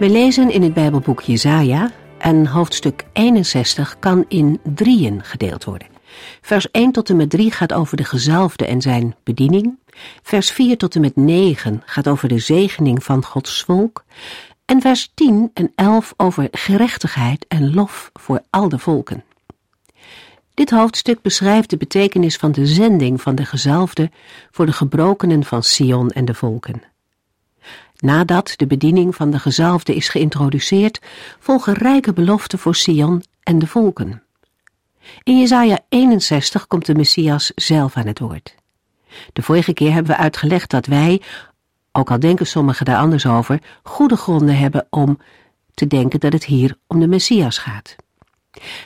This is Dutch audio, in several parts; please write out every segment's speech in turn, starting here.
We lezen in het Bijbelboek Jesaja en hoofdstuk 61 kan in drieën gedeeld worden. Vers 1 tot en met 3 gaat over de gezalfde en zijn bediening. Vers 4 tot en met 9 gaat over de zegening van Gods volk. En vers 10 en 11 over gerechtigheid en lof voor al de volken. Dit hoofdstuk beschrijft de betekenis van de zending van de gezalfde voor de gebrokenen van Sion en de volken. Nadat de bediening van de gezalfde is geïntroduceerd, volgen rijke beloften voor Sion en de volken. In Jesaja 61 komt de Messias zelf aan het woord. De vorige keer hebben we uitgelegd dat wij, ook al denken sommigen daar anders over, goede gronden hebben om te denken dat het hier om de Messias gaat.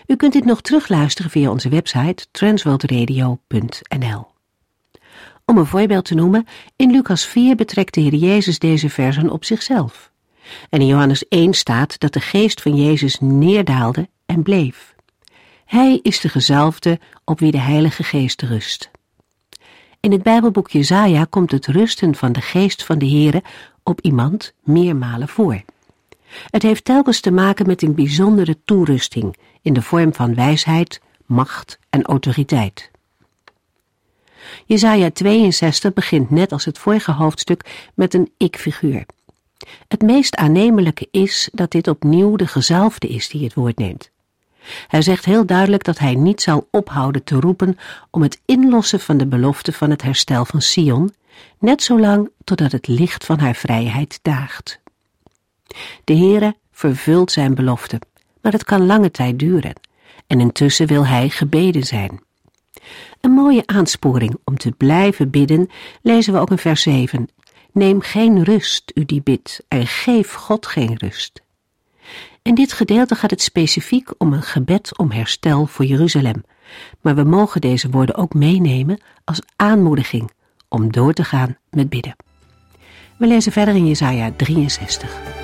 U kunt dit nog terugluisteren via onze website transworldradio.nl. Om een voorbeeld te noemen, in Lucas 4 betrekt de Heer Jezus deze versen op zichzelf. En in Johannes 1 staat dat de geest van Jezus neerdaalde en bleef. Hij is de gezalfde op wie de Heilige Geest rust. In het Bijbelboek Jezaja komt het rusten van de geest van de Heere op iemand meermalen voor. Het heeft telkens te maken met een bijzondere toerusting in de vorm van wijsheid, macht en autoriteit. Jesaja 62 begint net als het vorige hoofdstuk met een ik-figuur. Het meest aannemelijke is dat dit opnieuw de gezalfde is die het woord neemt. Hij zegt heel duidelijk dat hij niet zal ophouden te roepen om het inlossen van de belofte van het herstel van Sion, net zolang totdat het licht van haar vrijheid daagt. De Heere vervult zijn belofte, maar het kan lange tijd duren, en intussen wil hij gebeden zijn. Een mooie aansporing om te blijven bidden lezen we ook in vers 7. Neem geen rust, u die bidt, en geef God geen rust. In dit gedeelte gaat het specifiek om een gebed om herstel voor Jeruzalem, maar we mogen deze woorden ook meenemen als aanmoediging om door te gaan met bidden. We lezen verder in Jesaja 63.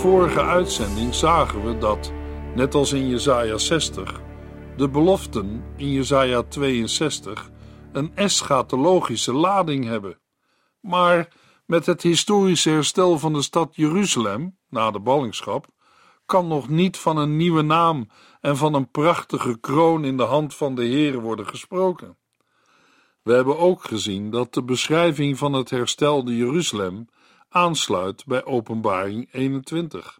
Vorige uitzending zagen we dat, net als in Jesaja 60, de beloften in Jesaja 62 een eschatologische lading hebben. Maar met het historische herstel van de stad Jeruzalem na de ballingschap kan nog niet van een nieuwe naam en van een prachtige kroon in de hand van de Heer worden gesproken. We hebben ook gezien dat de beschrijving van het herstelde Jeruzalem aansluit bij Openbaring 21,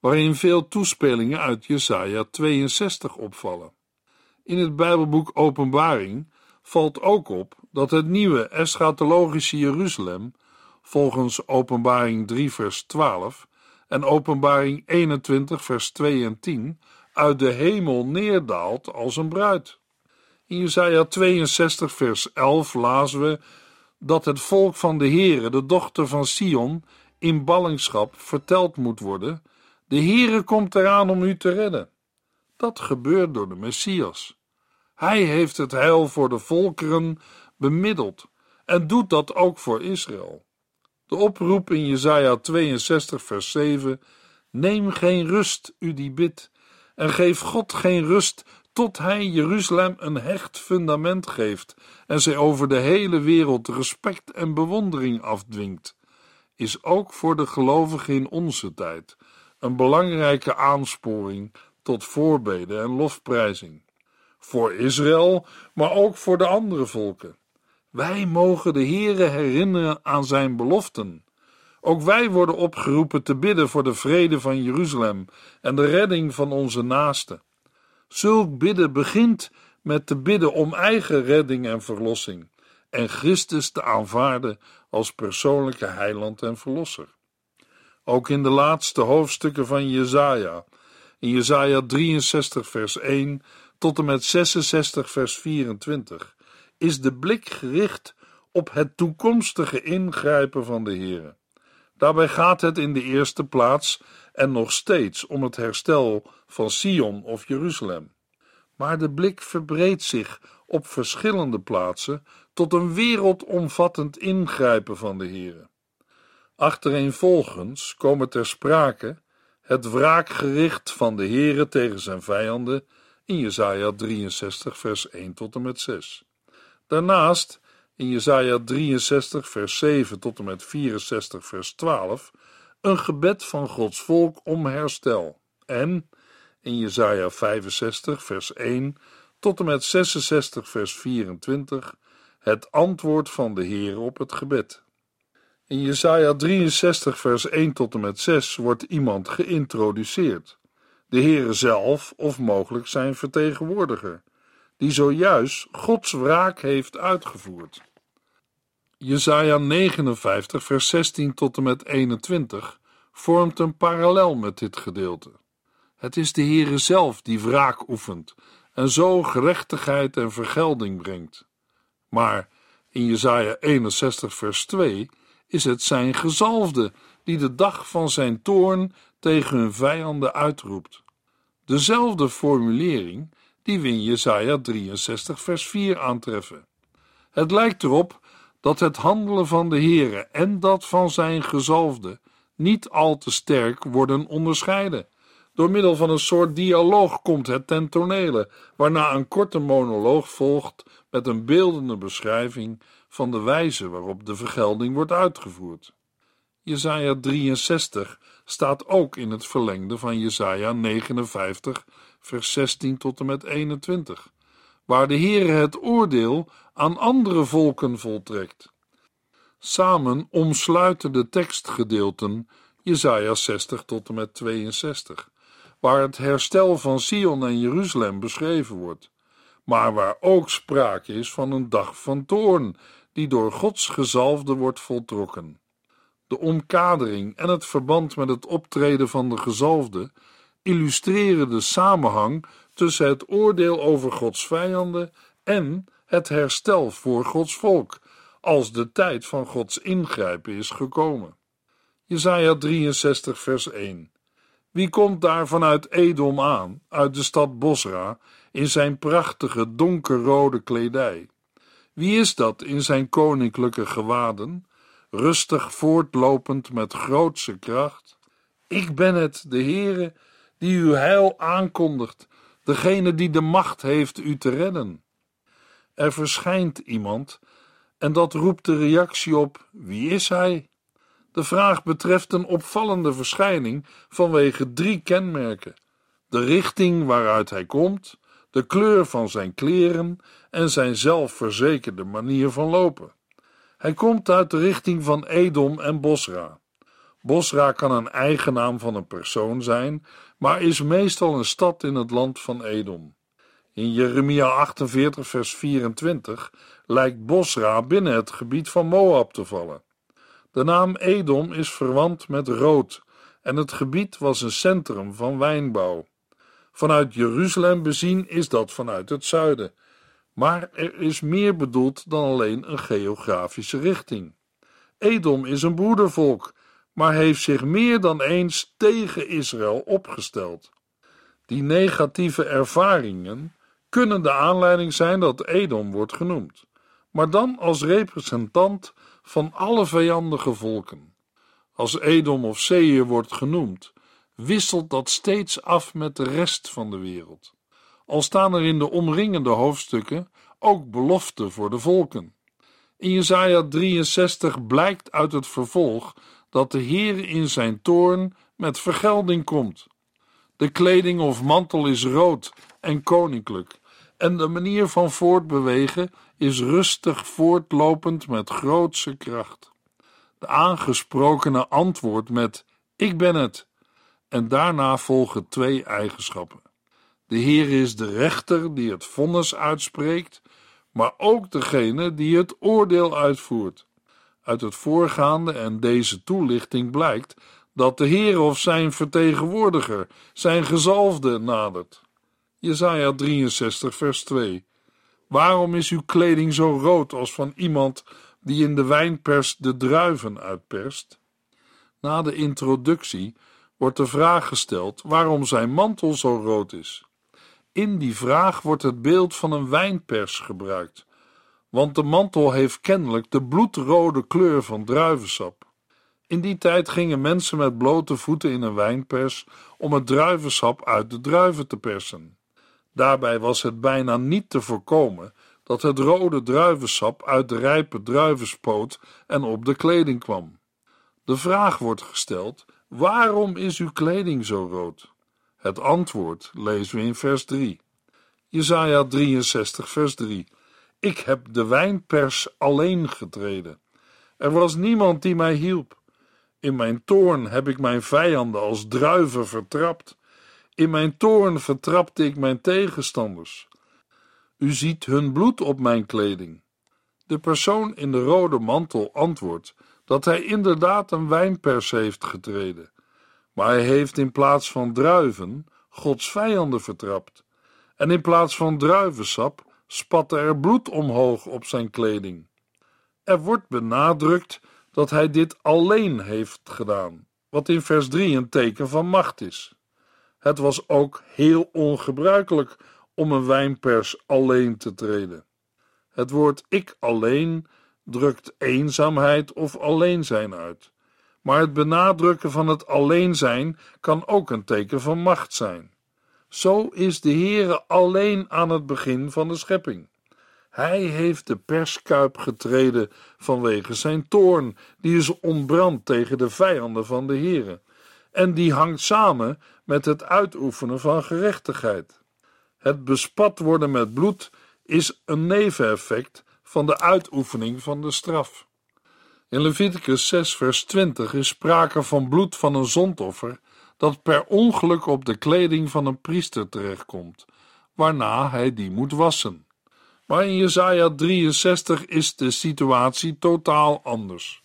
waarin veel toespelingen uit Jesaja 62 opvallen. In het Bijbelboek Openbaring valt ook op dat het nieuwe eschatologische Jeruzalem volgens Openbaring 3 vers 12 en Openbaring 21 vers 2 en 10 uit de hemel neerdaalt als een bruid. In Jesaja 62 vers 11 lazen we dat het volk van de Heere, de dochter van Sion, in ballingschap verteld moet worden: De Heere komt eraan om u te redden. Dat gebeurt door de Messias. Hij heeft het heil voor de volkeren bemiddeld en doet dat ook voor Israël. De oproep in Jesaja 62 vers 7 Neem geen rust, u die bidt, en geef God geen rust tot hij Jeruzalem een hecht fundament geeft en zij over de hele wereld respect en bewondering afdwingt, is ook voor de gelovigen in onze tijd een belangrijke aansporing tot voorbeden en lofprijzing. voor Israël, maar ook voor de andere volken. Wij mogen de Heere herinneren aan zijn beloften. Ook wij worden opgeroepen te bidden voor de vrede van Jeruzalem en de redding van onze naasten. Zulk bidden begint met te bidden om eigen redding en verlossing en Christus te aanvaarden als persoonlijke heiland en verlosser. Ook in de laatste hoofdstukken van Jesaja, in Jesaja 63 vers 1 tot en met 66 vers 24, is de blik gericht op het toekomstige ingrijpen van de Heer. Daarbij gaat het in de eerste plaats en nog steeds om het herstel van Sion of Jeruzalem. Maar de blik verbreedt zich op verschillende plaatsen tot een wereldomvattend ingrijpen van de Heer. Achtereenvolgens komen ter sprake het wraakgericht van de Heere tegen zijn vijanden in Jesaja 63 vers 1 tot en met 6. Daarnaast in Jesaja 63 vers 7 tot en met 64 vers 12 een gebed van Gods volk om herstel en in Jesaja 65 vers 1 tot en met 66 vers 24 het antwoord van de Heer op het gebed. In Jesaja 63 vers 1 tot en met 6 wordt iemand geïntroduceerd. De Heere zelf of mogelijk zijn vertegenwoordiger, die zojuist Gods wraak heeft uitgevoerd. Jesaja 59 vers 16 tot en met 21 vormt een parallel met dit gedeelte. Het is de Heere zelf die wraak oefent en zo gerechtigheid en vergelding brengt. Maar in Jesaja 61 vers 2 is het zijn gezalfde die de dag van zijn toorn tegen hun vijanden uitroept. Dezelfde formulering die we in Jesaja 63 vers 4 aantreffen. Het lijkt erop dat het handelen van de Heere en dat van zijn gezalfde niet al te sterk worden onderscheiden. Door middel van een soort dialoog komt het ten tonele, waarna een korte monoloog volgt met een beeldende beschrijving van de wijze waarop de vergelding wordt uitgevoerd. Jesaja 63 staat ook in het verlengde van Jesaja 59 vers 16 tot en met 21, waar de Heere het oordeel aan andere volken voltrekt. Samen omsluiten de tekstgedeelten Jesaja 60 tot en met 62, waar het herstel van Sion en Jeruzalem beschreven wordt, maar waar ook sprake is van een dag van toorn, die door Gods gezalfde wordt voltrokken. De omkadering en het verband met het optreden van de gezalfde illustreren de samenhang tussen het oordeel over Gods vijanden en het herstel voor Gods volk, als de tijd van Gods ingrijpen is gekomen. Jesaja 63 vers 1 Wie komt daar vanuit Edom aan, uit de stad Bosra, in zijn prachtige donkerrode kledij? Wie is dat in zijn koninklijke gewaden, rustig voortlopend met grootse kracht? Ik ben het, de Heere, die uw heil aankondigt, degene die de macht heeft u te redden. Er verschijnt iemand en dat roept de reactie op: wie is hij? De vraag betreft een opvallende verschijning vanwege drie kenmerken: de richting waaruit hij komt, de kleur van zijn kleren en zijn zelfverzekerde manier van lopen. Hij komt uit de richting van Edom en Bosra. Bosra kan een eigenaam van een persoon zijn, maar is meestal een stad in het land van Edom. In Jeremia 48, vers 24 lijkt Bosra binnen het gebied van Moab te vallen. De naam Edom is verwant met rood en het gebied was een centrum van wijnbouw. Vanuit Jeruzalem bezien is dat vanuit het zuiden, maar er is meer bedoeld dan alleen een geografische richting. Edom is een broedervolk, maar heeft zich meer dan eens tegen Israël opgesteld. Die negatieve ervaringen kunnen de aanleiding zijn dat Edom wordt genoemd, maar dan als representant van alle vijandige volken. Als Edom of Seir wordt genoemd, wisselt dat steeds af met de rest van de wereld. Al staan er in de omringende hoofdstukken ook beloften voor de volken. In Jesaja 63 blijkt uit het vervolg dat de Heer in zijn toorn met vergelding komt. De kleding of mantel is rood en koninklijk, en de manier van voortbewegen is rustig voortlopend met grootse kracht. De aangesprokene antwoordt met: Ik ben het. En daarna volgen twee eigenschappen. De Heer is de rechter die het vonnis uitspreekt, maar ook degene die het oordeel uitvoert. Uit het voorgaande en deze toelichting blijkt dat de Heer of zijn vertegenwoordiger, zijn gezalfde, nadert. Jesaja 63, vers 2. Waarom is uw kleding zo rood als van iemand die in de wijnpers de druiven uitperst? Na de introductie wordt de vraag gesteld waarom zijn mantel zo rood is. In die vraag wordt het beeld van een wijnpers gebruikt, want de mantel heeft kennelijk de bloedrode kleur van druivensap. In die tijd gingen mensen met blote voeten in een wijnpers om het druivensap uit de druiven te persen. Daarbij was het bijna niet te voorkomen dat het rode druivensap uit de rijpe druiven spoot en op de kleding kwam. De vraag wordt gesteld: waarom is uw kleding zo rood? Het antwoord lezen we in vers 3. Jesaja 63, vers 3. Ik heb de wijnpers alleen getreden. Er was niemand die mij hielp. In mijn toorn heb ik mijn vijanden als druiven vertrapt. In mijn toorn vertrapte ik mijn tegenstanders. U ziet hun bloed op mijn kleding. De persoon in de rode mantel antwoordt dat hij inderdaad een wijnpers heeft getreden, maar hij heeft in plaats van druiven Gods vijanden vertrapt, en in plaats van druivensap spatte er bloed omhoog op zijn kleding. Er wordt benadrukt dat hij dit alleen heeft gedaan, wat in vers 3 een teken van macht is. Het was ook heel ongebruikelijk om een wijnpers alleen te treden. Het woord ik alleen drukt eenzaamheid of alleen zijn uit. Maar het benadrukken van het alleen zijn kan ook een teken van macht zijn. Zo is de Heere alleen aan het begin van de schepping. Hij heeft de perskuip getreden vanwege zijn toorn, die is ontbrand tegen de vijanden van de Heere, en die hangt samen met het uitoefenen van gerechtigheid. Het bespat worden met bloed is een neveneffect van de uitoefening van de straf. In Leviticus 6, vers 20 is sprake van bloed van een zondoffer dat per ongeluk op de kleding van een priester terechtkomt, waarna hij die moet wassen. Maar in Jesaja 63 is de situatie totaal anders.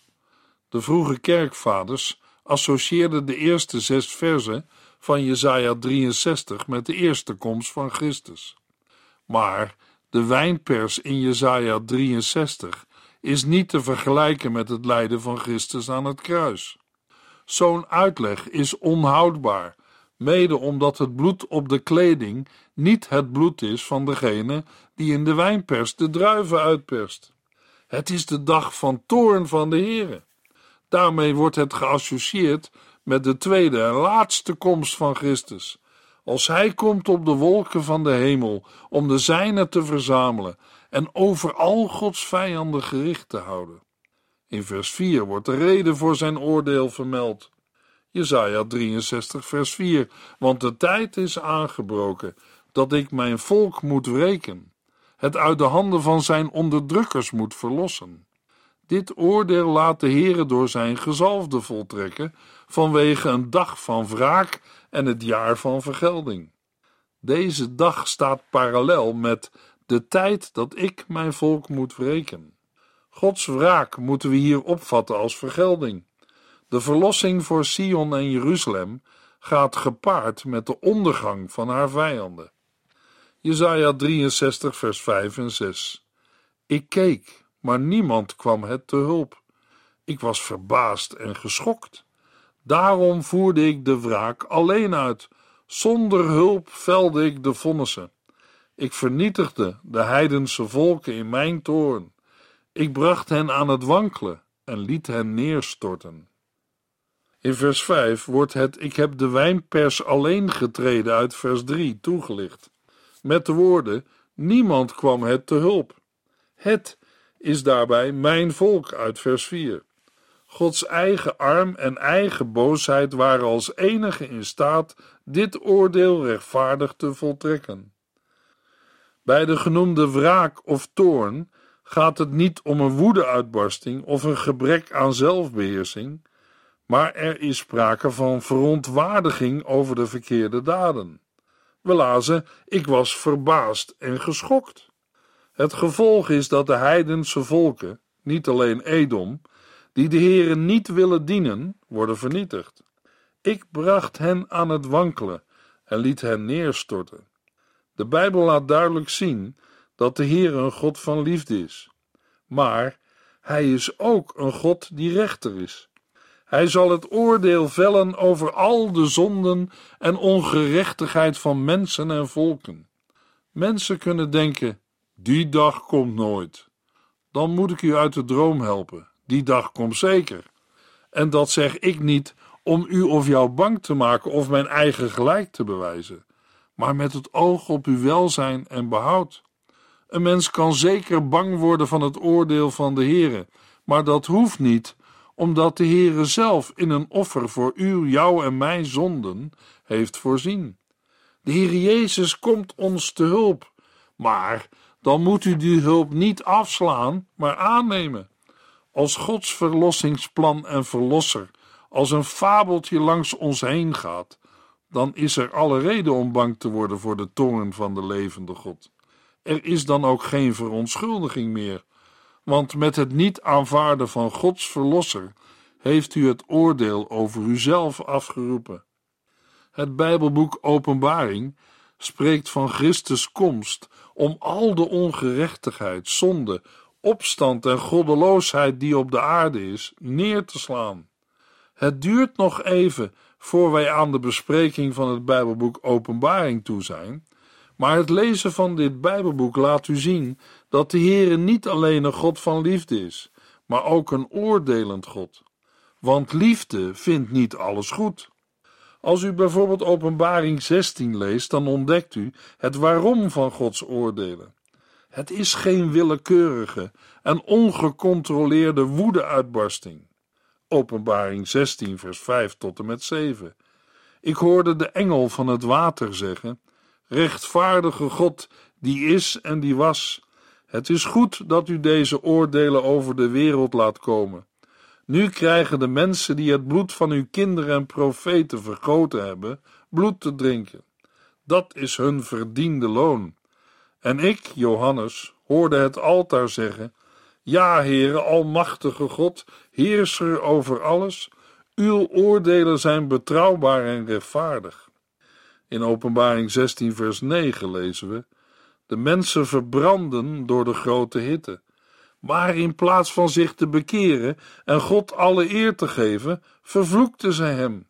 De vroege kerkvaders associeerden de eerste zes versen van Jesaja 63 met de eerste komst van Christus. Maar de wijnpers in Jesaja 63 is niet te vergelijken met het lijden van Christus aan het kruis. Zo'n uitleg is onhoudbaar, mede omdat het bloed op de kleding niet het bloed is van degene die in de wijnpers de druiven uitperst. Het is de dag van toorn van de Heere. Daarmee wordt het geassocieerd met de tweede en laatste komst van Christus. Als hij komt op de wolken van de hemel om de zijnen te verzamelen en over al Gods vijanden gericht te houden. In vers 4 wordt de reden voor zijn oordeel vermeld. Jesaja 63 vers 4 Want de tijd is aangebroken dat ik mijn volk moet wreken, het uit de handen van zijn onderdrukkers moet verlossen. Dit oordeel laat de Heere door zijn gezalfde voltrekken vanwege een dag van wraak en het jaar van vergelding. Deze dag staat parallel met de tijd dat ik mijn volk moet wreken. Gods wraak moeten we hier opvatten als vergelding. De verlossing voor Sion en Jeruzalem gaat gepaard met de ondergang van haar vijanden. Jesaja 63 vers 5 en 6 Ik keek, maar niemand kwam het te hulp. Ik was verbaasd en geschokt. Daarom voerde ik de wraak alleen uit. Zonder hulp velde ik de vonnissen. Ik vernietigde de heidense volken in mijn toorn. Ik bracht hen aan het wankelen en liet hen neerstorten. In vers 5 wordt het ik heb de wijnpers alleen getreden uit vers 3 toegelicht. Met de woorden niemand kwam het te hulp. Het is daarbij mijn volk uit vers 4. Gods eigen arm en eigen boosheid waren als enige in staat dit oordeel rechtvaardig te voltrekken. Bij de genoemde wraak of toorn gaat het niet om een woedeuitbarsting of een gebrek aan zelfbeheersing, maar er is sprake van verontwaardiging over de verkeerde daden. We lazen: Ik was verbaasd en geschokt. Het gevolg is dat de heidense volken, niet alleen Edom, die de Heeren niet willen dienen, worden vernietigd. Ik bracht hen aan het wankelen en liet hen neerstorten. De Bijbel laat duidelijk zien dat de Heer een God van liefde is. Maar hij is ook een God die rechter is. Hij zal het oordeel vellen over al de zonden en ongerechtigheid van mensen en volken. Mensen kunnen denken: die dag komt nooit. Dan moet ik u uit de droom helpen. Die dag komt zeker. En dat zeg ik niet om u of jou bang te maken of mijn eigen gelijk te bewijzen, maar met het oog op uw welzijn en behoud. Een mens kan zeker bang worden van het oordeel van de Heere, maar dat hoeft niet, omdat de Heere zelf in een offer voor u, jou en mijn zonden heeft voorzien. De Heer Jezus komt ons te hulp, maar dan moet u die hulp niet afslaan, maar aannemen. Als Gods verlossingsplan en verlosser als een fabeltje langs ons heen gaat, dan is er alle reden om bang te worden voor de toorn van de levende God. Er is dan ook geen verontschuldiging meer, want met het niet aanvaarden van Gods verlosser heeft u het oordeel over uzelf afgeroepen. Het Bijbelboek Openbaring spreekt van Christus' komst om al de ongerechtigheid, zonde, opstand en goddeloosheid die op de aarde is, neer te slaan. Het duurt nog even voor wij aan de bespreking van het Bijbelboek Openbaring toe zijn, maar het lezen van dit Bijbelboek laat u zien dat de Heere niet alleen een God van liefde is, maar ook een oordelend God. Want liefde vindt niet alles goed. Als u bijvoorbeeld Openbaring 16 leest, dan ontdekt u het waarom van Gods oordelen. Het is geen willekeurige en ongecontroleerde woedeuitbarsting. Openbaring 16, vers 5 tot en met 7. Ik hoorde de engel van het water zeggen: Rechtvaardige God, die is en die was. Het is goed dat u deze oordelen over de wereld laat komen. Nu krijgen de mensen die het bloed van uw kinderen en profeten vergoten hebben, bloed te drinken. Dat is hun verdiende loon. En ik, Johannes, hoorde het altaar zeggen: Ja, Heere, Almachtige God, heerser over alles, uw oordelen zijn betrouwbaar en rechtvaardig. In Openbaring 16, vers 9 lezen we: De mensen verbranden door de grote hitte. Maar in plaats van zich te bekeren en God alle eer te geven, vervloekten zij hem.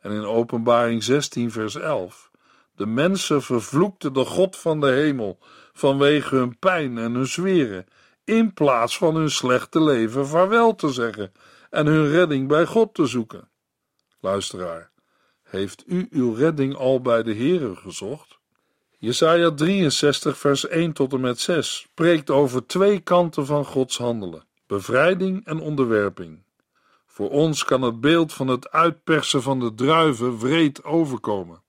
En in Openbaring 16, vers 11: De mensen vervloekten de God van de hemel vanwege hun pijn en hun zweren in plaats van hun slechte leven vaarwel te zeggen en hun redding bij God te zoeken. Luisteraar, heeft u uw redding al bij de Heere gezocht? Jesaja 63 vers 1 tot en met 6 spreekt over twee kanten van Gods handelen, bevrijding en onderwerping. Voor ons kan het beeld van het uitpersen van de druiven wreed overkomen.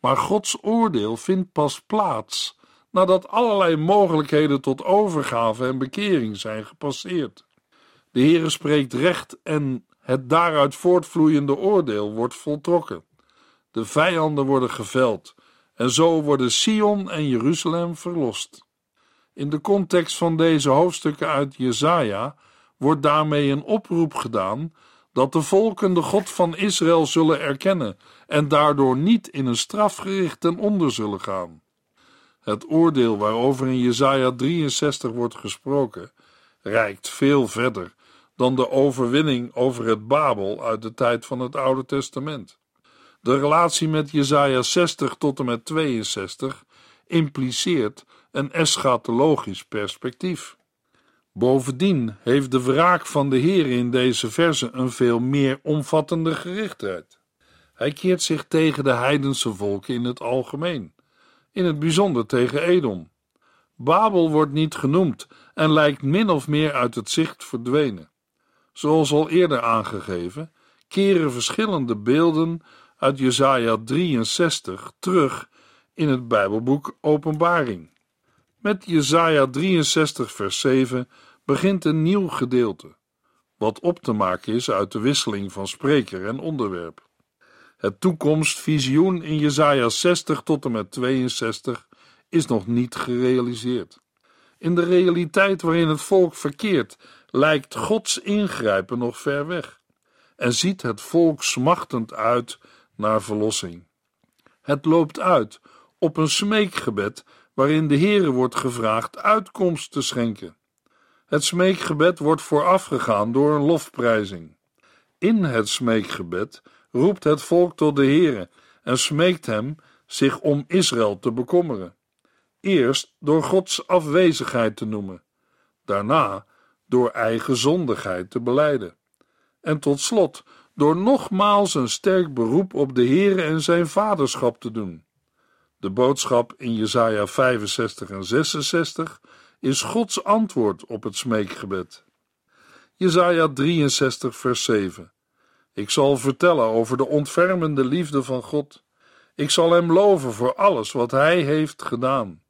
Maar Gods oordeel vindt pas plaats nadat allerlei mogelijkheden tot overgave en bekering zijn gepasseerd. De Heere spreekt recht en het daaruit voortvloeiende oordeel wordt voltrokken. De vijanden worden geveld en zo worden Sion en Jeruzalem verlost. In de context van deze hoofdstukken uit Jesaja wordt daarmee een oproep gedaan dat de volken de God van Israël zullen erkennen en daardoor niet in een strafgericht ten onder zullen gaan. Het oordeel waarover in Jesaja 63 wordt gesproken, reikt veel verder dan de overwinning over het Babel uit de tijd van het Oude Testament. De relatie met Jesaja 60 tot en met 62 impliceert een eschatologisch perspectief. Bovendien heeft de wraak van de Heer in deze verse een veel meer omvattende gerichtheid. Hij keert zich tegen de heidense volken in het algemeen in het bijzonder tegen Edom. Babel wordt niet genoemd en lijkt min of meer uit het zicht verdwenen. Zoals al eerder aangegeven, keren verschillende beelden uit Jesaja 63 terug in het Bijbelboek Openbaring. Met Jesaja 63 vers 7 begint een nieuw gedeelte, wat op te maken is uit de wisseling van spreker en onderwerp. Het toekomstvisioen in Jesaja 60 tot en met 62 is nog niet gerealiseerd. In de realiteit waarin het volk verkeert, lijkt Gods ingrijpen nog ver weg en ziet het volk smachtend uit naar verlossing. Het loopt uit op een smeekgebed waarin de Heere wordt gevraagd uitkomst te schenken. Het smeekgebed wordt voorafgegaan door een lofprijzing. In het smeekgebed roept het volk tot de Heere en smeekt hem zich om Israël te bekommeren. Eerst door Gods afwezigheid te noemen, daarna door eigen zondigheid te beleiden. En tot slot door nogmaals een sterk beroep op de Heere en zijn vaderschap te doen. De boodschap in Jesaja 65 en 66 is Gods antwoord op het smeekgebed. Jesaja 63 vers 7 Ik zal vertellen over de ontfermende liefde van God. Ik zal hem loven voor alles wat hij heeft gedaan.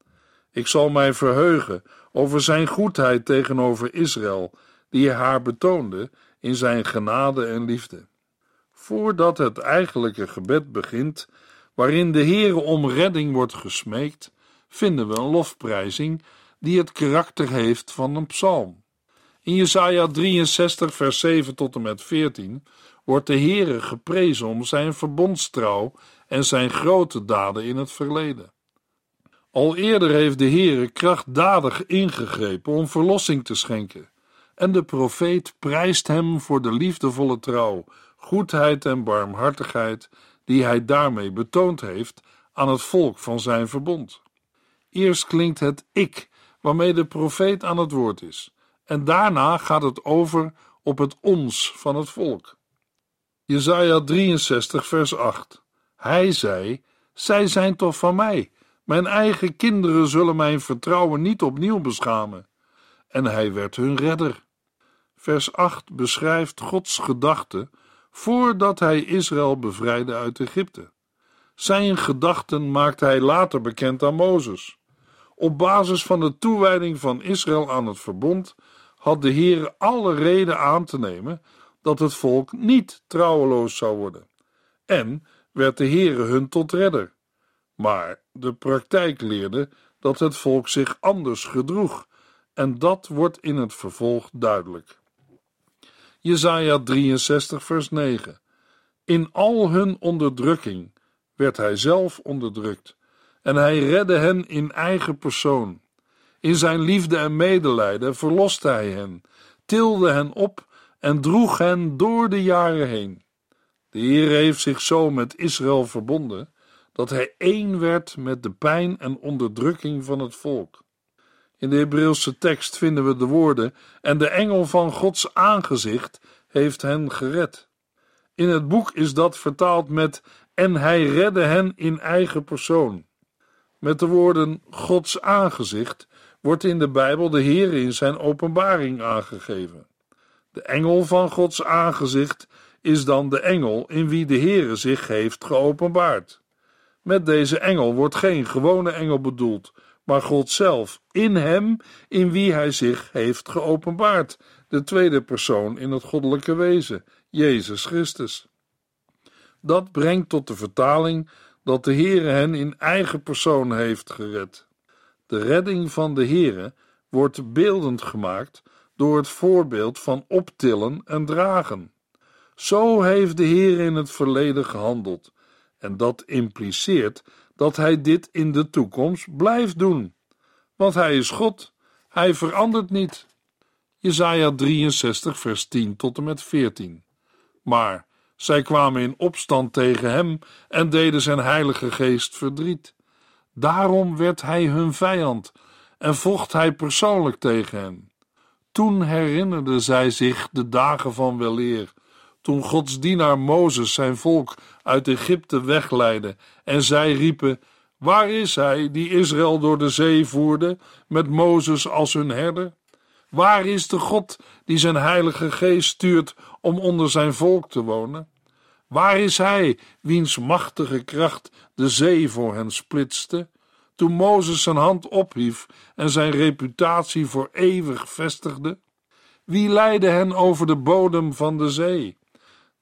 Ik zal mij verheugen over zijn goedheid tegenover Israël, die hij haar betoonde in zijn genade en liefde. Voordat het eigenlijke gebed begint, waarin de Heere om redding wordt gesmeekt, vinden we een lofprijzing die het karakter heeft van een psalm. In Jesaja 63 vers 7 tot en met 14 wordt de Heere geprezen om zijn verbondstrouw en zijn grote daden in het verleden. Al eerder heeft de Heere krachtdadig ingegrepen om verlossing te schenken, en de profeet prijst hem voor de liefdevolle trouw, goedheid en barmhartigheid die hij daarmee betoond heeft aan het volk van zijn verbond. Eerst klinkt het ik, waarmee de profeet aan het woord is, en daarna gaat het over op het ons van het volk. Jesaja 63 vers 8 Hij zei, zij zijn toch van mij, mijn eigen kinderen zullen mijn vertrouwen niet opnieuw beschamen. En hij werd hun redder. Vers 8 beschrijft Gods gedachte voordat hij Israël bevrijdde uit Egypte. Zijn gedachten maakte hij later bekend aan Mozes. Op basis van de toewijding van Israël aan het verbond had de Heer alle reden aan te nemen dat het volk niet trouweloos zou worden. En werd de Heere hun tot redder. Maar de praktijk leerde dat het volk zich anders gedroeg, en dat wordt in het vervolg duidelijk. Jesaja 63 vers 9 In al hun onderdrukking werd hij zelf onderdrukt, en hij redde hen in eigen persoon. In zijn liefde en medelijden verloste hij hen, tilde hen op en droeg hen door de jaren heen. De Heer heeft zich zo met Israël verbonden dat hij één werd met de pijn en onderdrukking van het volk. In de Hebreeuwse tekst vinden we de woorden: En de engel van Gods aangezicht heeft hen gered. In het boek is dat vertaald met: En hij redde hen in eigen persoon. Met de woorden Gods aangezicht wordt in de Bijbel de Heer in zijn openbaring aangegeven. De engel van Gods aangezicht is dan de engel in wie de Heere zich heeft geopenbaard. Met deze engel wordt geen gewone engel bedoeld, maar God zelf, in hem in wie hij zich heeft geopenbaard, de tweede persoon in het goddelijke wezen, Jezus Christus. Dat brengt tot de vertaling dat de Heere hen in eigen persoon heeft gered. De redding van de Heere wordt beeldend gemaakt door het voorbeeld van optillen en dragen. Zo heeft de Heer in het verleden gehandeld, en dat impliceert dat Hij dit in de toekomst blijft doen. Want Hij is God, Hij verandert niet. Jesaja 63, vers 10 tot en met 14. Maar zij kwamen in opstand tegen hem en deden zijn heilige geest verdriet. Daarom werd hij hun vijand en vocht hij persoonlijk tegen hen. Toen herinnerden zij zich de dagen van weleer, toen Gods dienaar Mozes zijn volk uit Egypte wegleidde en zij riepen: Waar is hij die Israël door de zee voerde met Mozes als hun herder? Waar is de God die zijn heilige geest stuurt om onder zijn volk te wonen? Waar is hij wiens machtige kracht de zee voor hen splitste, toen Mozes zijn hand ophief en zijn reputatie voor eeuwig vestigde? Wie leidde hen over de bodem van de zee?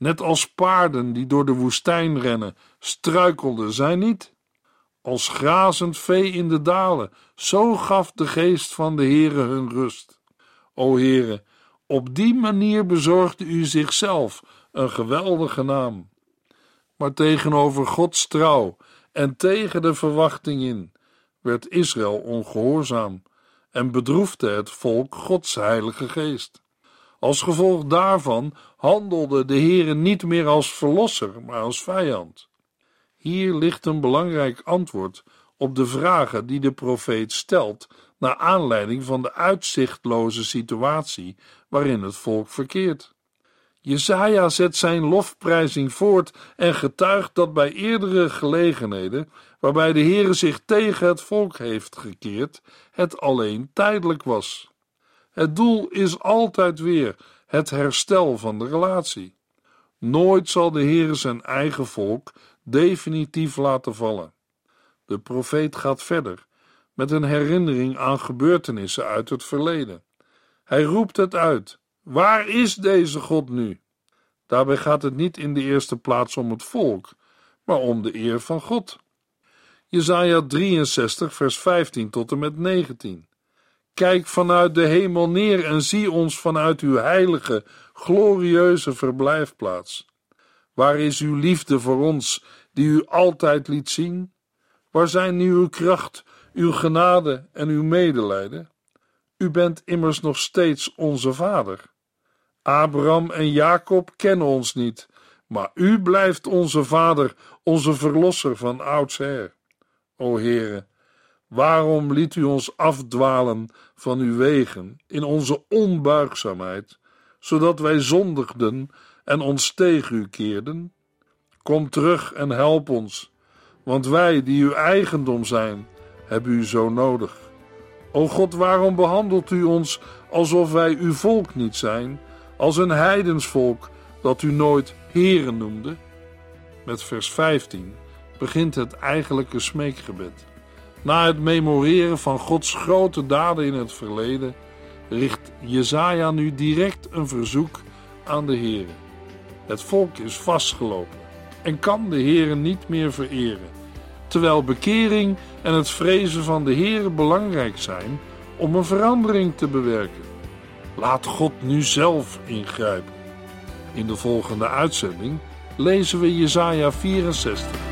Net als paarden die door de woestijn rennen, struikelden zij niet. Als grazend vee in de dalen, zo gaf de geest van de Heere hun rust. O Heere, op die manier bezorgde u zichzelf een geweldige naam. Maar tegenover Gods trouw en tegen de verwachting in werd Israël ongehoorzaam en bedroefde het volk Gods heilige geest. Als gevolg daarvan handelde de Heere niet meer als verlosser, maar als vijand. Hier ligt een belangrijk antwoord op de vragen die de profeet stelt naar aanleiding van de uitzichtloze situatie waarin het volk verkeert. Jesaja zet zijn lofprijzing voort en getuigt dat bij eerdere gelegenheden, waarbij de Heere zich tegen het volk heeft gekeerd, het alleen tijdelijk was. Het doel is altijd weer het herstel van de relatie. Nooit zal de Heere zijn eigen volk definitief laten vallen. De profeet gaat verder met een herinnering aan gebeurtenissen uit het verleden. Hij roept het uit: Waar is deze God nu? Daarbij gaat het niet in de eerste plaats om het volk, maar om de eer van God. Jesaja 63, vers 15 tot en met 19. Kijk vanuit de hemel neer en zie ons vanuit uw heilige, glorieuze verblijfplaats. Waar is uw liefde voor ons, die u altijd liet zien? Waar zijn nu uw kracht, uw genade en uw medelijden? U bent immers nog steeds onze vader. Abraham en Jacob kennen ons niet, maar u blijft onze vader, onze verlosser van oudsher. O Heere, waarom liet u ons afdwalen van uw wegen in onze onbuigzaamheid, zodat wij zondigden en ons tegen u keerden? Kom terug en help ons, want wij die uw eigendom zijn, hebben u zo nodig. O God, waarom behandelt u ons alsof wij uw volk niet zijn, als een heidensvolk dat u nooit heren noemde? Met vers 15 begint het eigenlijke smeekgebed. Na het memoreren van Gods grote daden in het verleden, richt Jezaja nu direct een verzoek aan de Heer. Het volk is vastgelopen en kan de Heer niet meer vereren, terwijl bekering en het vrezen van de Heer belangrijk zijn om een verandering te bewerken. Laat God nu zelf ingrijpen. In de volgende uitzending lezen we Jesaja 64.